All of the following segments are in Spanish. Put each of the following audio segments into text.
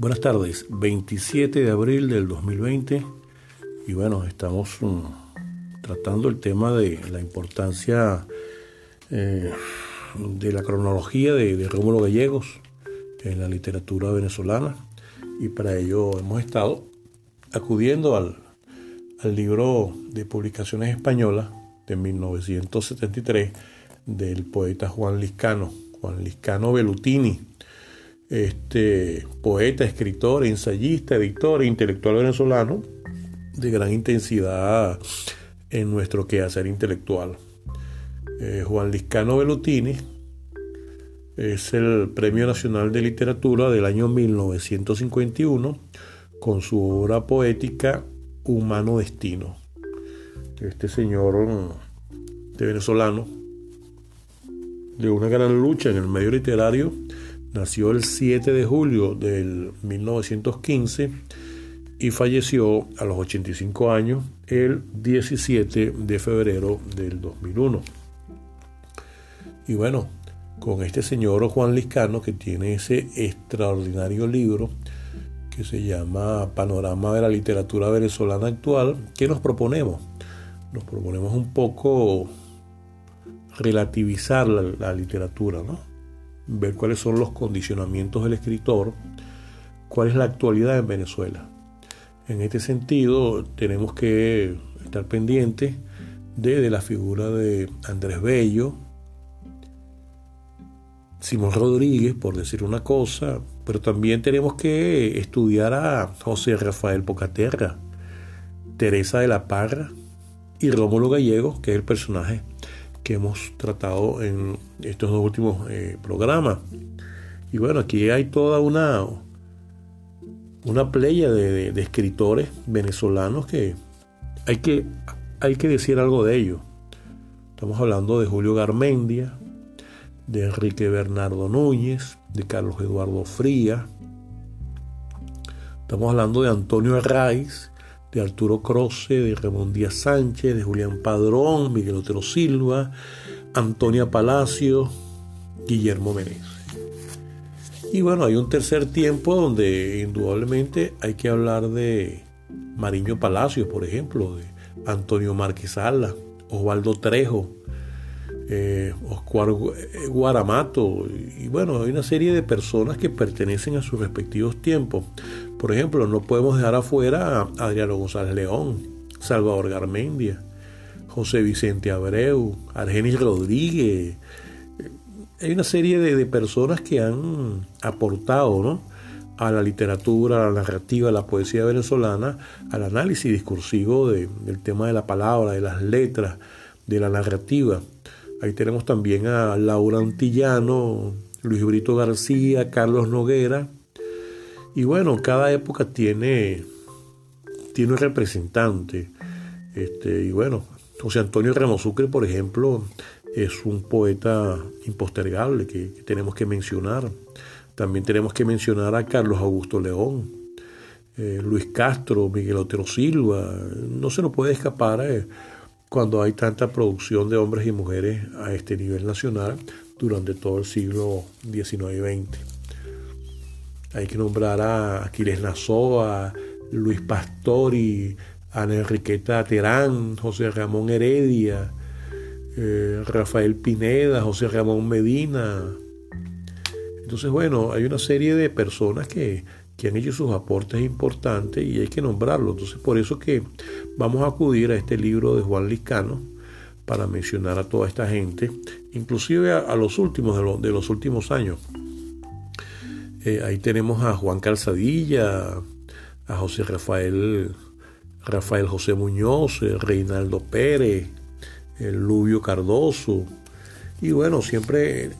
Buenas tardes, 27 de abril del 2020 y bueno, estamos um, tratando el tema de la importancia eh, de la cronología de, de Rómulo Gallegos en la literatura venezolana. Y para ello hemos estado acudiendo al, al libro de publicaciones españolas de 1973 del poeta Juan Liscano, Juan Liscano Bellutini, este poeta, escritor, ensayista, editor intelectual venezolano de gran intensidad en nuestro quehacer intelectual. Eh, Juan Liscano Bellutini es el Premio Nacional de Literatura del año 1951 con su obra poética Humano Destino. Este señor mm, de venezolano, de una gran lucha en el medio literario, nació el 7 de julio del 1915 y falleció a los 85 años el 17 de febrero del 2001. Y bueno, con este señor Juan Liscano que tiene ese extraordinario libro que se llama Panorama de la Literatura Venezolana Actual, ¿qué nos proponemos? Nos proponemos un poco relativizar la, la literatura, ¿no? Ver cuáles son los condicionamientos del escritor, cuál es la actualidad en Venezuela. En este sentido, tenemos que estar pendientes de, la figura de Andrés Bello, Simón Rodríguez, por decir una cosa, pero también tenemos que estudiar a José Rafael Pocaterra, Teresa de la Parra y Rómulo Gallego, que es el personaje que hemos tratado en estos dos últimos eh, programas. Y bueno, aquí hay toda una, una playa de, escritores venezolanos que hay, que hay que decir algo de ellos. Estamos hablando de Julio Garmendia, de Enrique Bernardo Núñez, de Carlos Eduardo Fría. Estamos hablando de Antonio Arraiz, de Arturo Croce, de Ramón Díaz Sánchez, de Julián Padrón, Miguel Otero Silva, Antonia Palacio, Guillermo Menéndez. Y bueno, hay un tercer tiempo donde indudablemente hay que hablar de Mariño Palacios, por ejemplo, de Antonio Marquesala, Osvaldo Trejo, eh, Oscar Guaramato, y bueno, hay una serie de personas que pertenecen a sus respectivos tiempos. Por ejemplo, no podemos dejar afuera a Adriano González León, Salvador Garmendia, José Vicente Abreu, Argenis Rodríguez. Hay una serie de, personas que han aportado a la literatura, a la narrativa, a la poesía venezolana, al análisis discursivo del tema de la palabra, de las letras, de la narrativa. Ahí tenemos también a Laura Antillano, Luis Brito García, Carlos Noguera, y bueno, cada época tiene, tiene un representante. Este, y bueno, José Antonio Ramos Sucre, por ejemplo, es un poeta impostergable que, tenemos que mencionar. También tenemos que mencionar a Carlos Augusto León, eh, Luis Castro, Miguel Otero Silva. No se nos puede escapar eh, cuando hay tanta producción de hombres y mujeres a este nivel nacional durante todo el siglo XIX y XX. Hay que nombrar a Aquiles Nazoa, Luis Pastori, Ana Enriqueta Terán, José Ramón Heredia, eh, Rafael Pineda, José Ramón Medina. Entonces, bueno, hay una serie de personas que, que han hecho sus aportes importantes y hay que nombrarlos. Entonces, por eso que vamos a acudir a este libro de Juan Liscano para mencionar a toda esta gente, inclusive a, los últimos de los últimos años. Eh, ahí tenemos a Juan Calzadilla, a José Rafael, Rafael José Muñoz, eh, Reinaldo Pérez, el Lubio Cardoso. Y bueno, siempre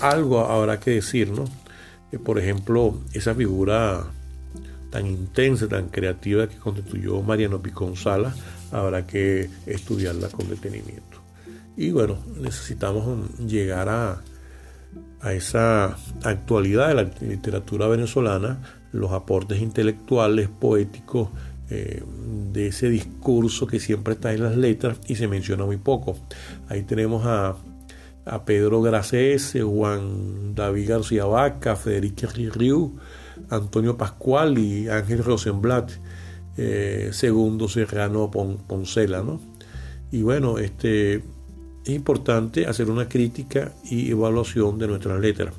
algo habrá que decir, ¿no? Eh, por ejemplo, esa figura tan intensa, tan creativa que constituyó Mariano Picón Sala, habrá que estudiarla con detenimiento. Y bueno, necesitamos llegar a, a esa actualidad de la literatura venezolana, los aportes intelectuales, poéticos, eh, de ese discurso que siempre está en las letras y se menciona muy poco. Ahí tenemos a, Pedro Gracese, Juan David García Vaca, Federico Riu, Antonio Pascual y Ángel Rosenblatt, eh, segundo Serrano Poncela, ¿no? Y bueno, este, es importante hacer una crítica y evaluación de nuestras letras.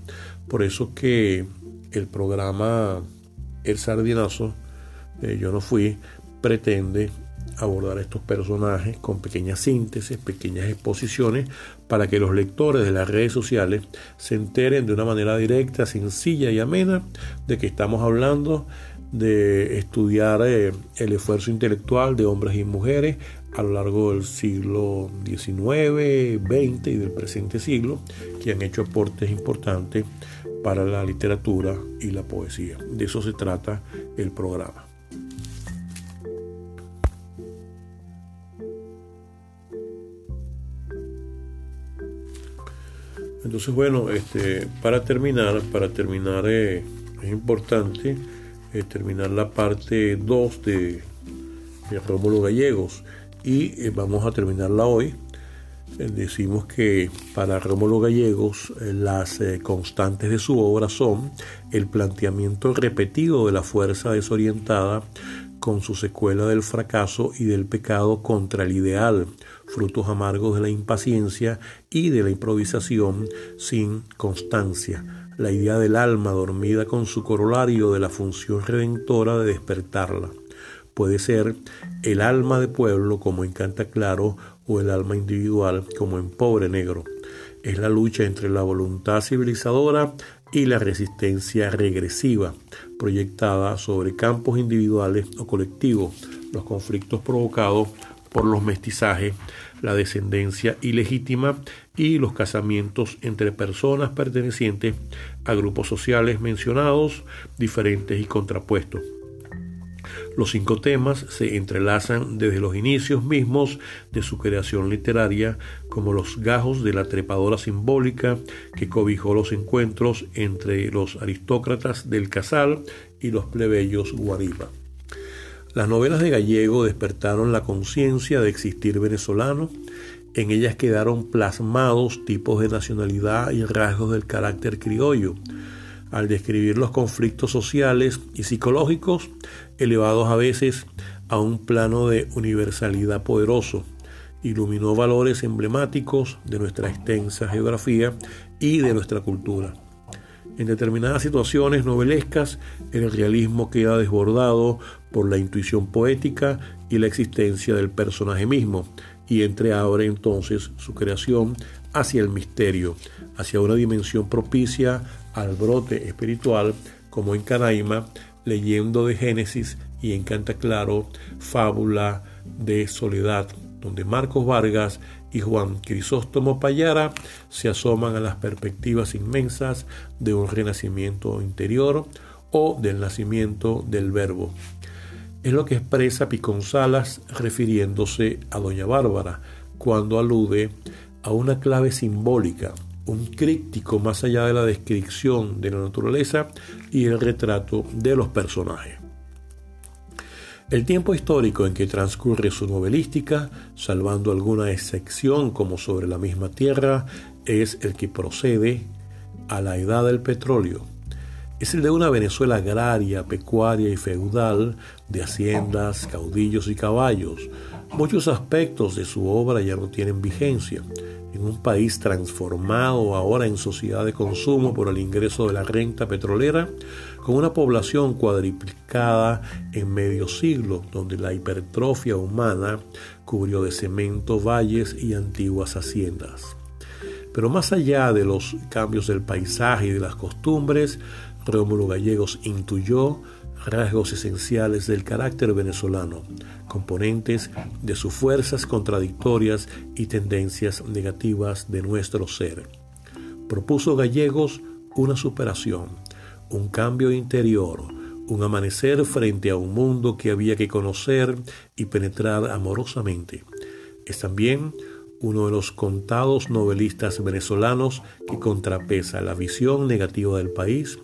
Por eso que el programa El Sardinazo, eh, yo no fui, pretende abordar estos personajes con pequeñas síntesis, pequeñas exposiciones, para que los lectores de las redes sociales se enteren de una manera directa, sencilla y amena de que estamos hablando de estudiar eh, el esfuerzo intelectual de hombres y mujeres a lo largo del siglo XIX, XX y del presente siglo, que han hecho aportes importantes para la literatura y la poesía. De eso se trata el programa. Entonces, bueno, este, para terminar, para terminar eh, es importante eh, terminar la parte 2 de, Rómulo Gallegos y eh, vamos a terminarla hoy. decimos que para Rómulo Gallegos las constantes de su obra son el planteamiento repetido de la fuerza desorientada con su secuela del fracaso y del pecado contra el ideal, frutos amargos de la impaciencia y de la improvisación sin constancia, la idea del alma dormida con su corolario de la función redentora de despertarla. Puede ser el alma de pueblo como en Canta Claro o el alma individual como en Pobre Negro. Es la lucha entre la voluntad civilizadora y la resistencia regresiva, proyectada sobre campos individuales o colectivos, los conflictos provocados por los mestizajes, la descendencia ilegítima y los casamientos entre personas pertenecientes a grupos sociales mencionados, diferentes y contrapuestos. Los cinco temas se entrelazan desde los inicios mismos de su creación literaria como los gajos de la trepadora simbólica que cobijó los encuentros entre los aristócratas del Casal y los plebeyos Guariba. Las novelas de Gallego despertaron la conciencia de existir venezolano. En ellas quedaron plasmados tipos de nacionalidad y rasgos del carácter criollo. Al describir los conflictos sociales y psicológicos, elevados a veces a un plano de universalidad poderoso, iluminó valores emblemáticos de nuestra extensa geografía y de nuestra cultura. En determinadas situaciones novelescas, el realismo queda desbordado por la intuición poética y la existencia del personaje mismo, y entreabre entonces su creación hacia el misterio, hacia una dimensión propicia al brote espiritual, como en Canaima, leyendo de Génesis y en Canta Claro, fábula de soledad, donde Marcos Vargas y Juan Crisóstomo Payara se asoman a las perspectivas inmensas de un renacimiento interior o del nacimiento del verbo. Es lo que expresa Piconzalas refiriéndose a Doña Bárbara cuando alude a una clave simbólica, un críptico más allá de la descripción de la naturaleza y el retrato de los personajes. El tiempo histórico en que transcurre su novelística, salvando alguna excepción como sobre la misma tierra, es el que procede a la edad del petróleo. Es el de una Venezuela agraria, pecuaria y feudal, de haciendas, caudillos y caballos. Muchos aspectos de su obra ya no tienen vigencia en un país transformado ahora en sociedad de consumo por el ingreso de la renta petrolera, con una población cuadriplicada en medio siglo, donde la hipertrofia humana cubrió de cemento valles y antiguas haciendas. Pero más allá de los cambios del paisaje y de las costumbres, Rómulo Gallegos intuyó rasgos esenciales del carácter venezolano, componentes de sus fuerzas contradictorias y tendencias negativas de nuestro ser. Propuso Gallegos una superación, un cambio interior, un amanecer frente a un mundo que había que conocer y penetrar amorosamente. Es también uno de los contados novelistas venezolanos que contrapesa la visión negativa del país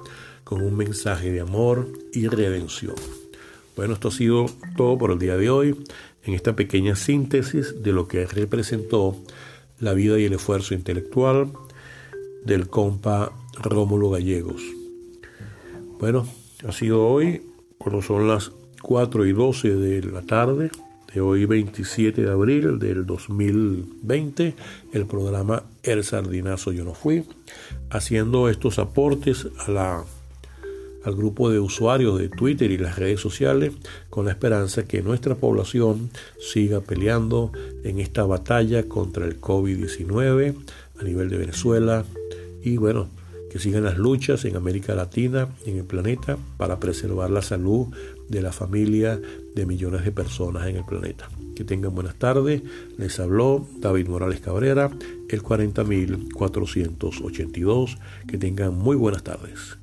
con un mensaje de amor y redención. Bueno, esto ha sido todo por el día de hoy, en esta pequeña síntesis de lo que representó la vida y el esfuerzo intelectual del compa Rómulo Gallegos. Bueno, Ha sido hoy, cuando son las 4 y 12 de la tarde, de hoy 27 de abril del 2020, el programa El Sardinazo Yo No Fui, haciendo estos aportes a la, al grupo de usuarios de Twitter y las redes sociales con la esperanza que nuestra población siga peleando en esta batalla contra el COVID-19 a nivel de Venezuela y bueno, que sigan las luchas en América Latina y en el planeta para preservar la salud de la familia de millones de personas en el planeta. Que tengan buenas tardes. Les habló David Morales Cabrera, el 40.482. Que tengan muy buenas tardes.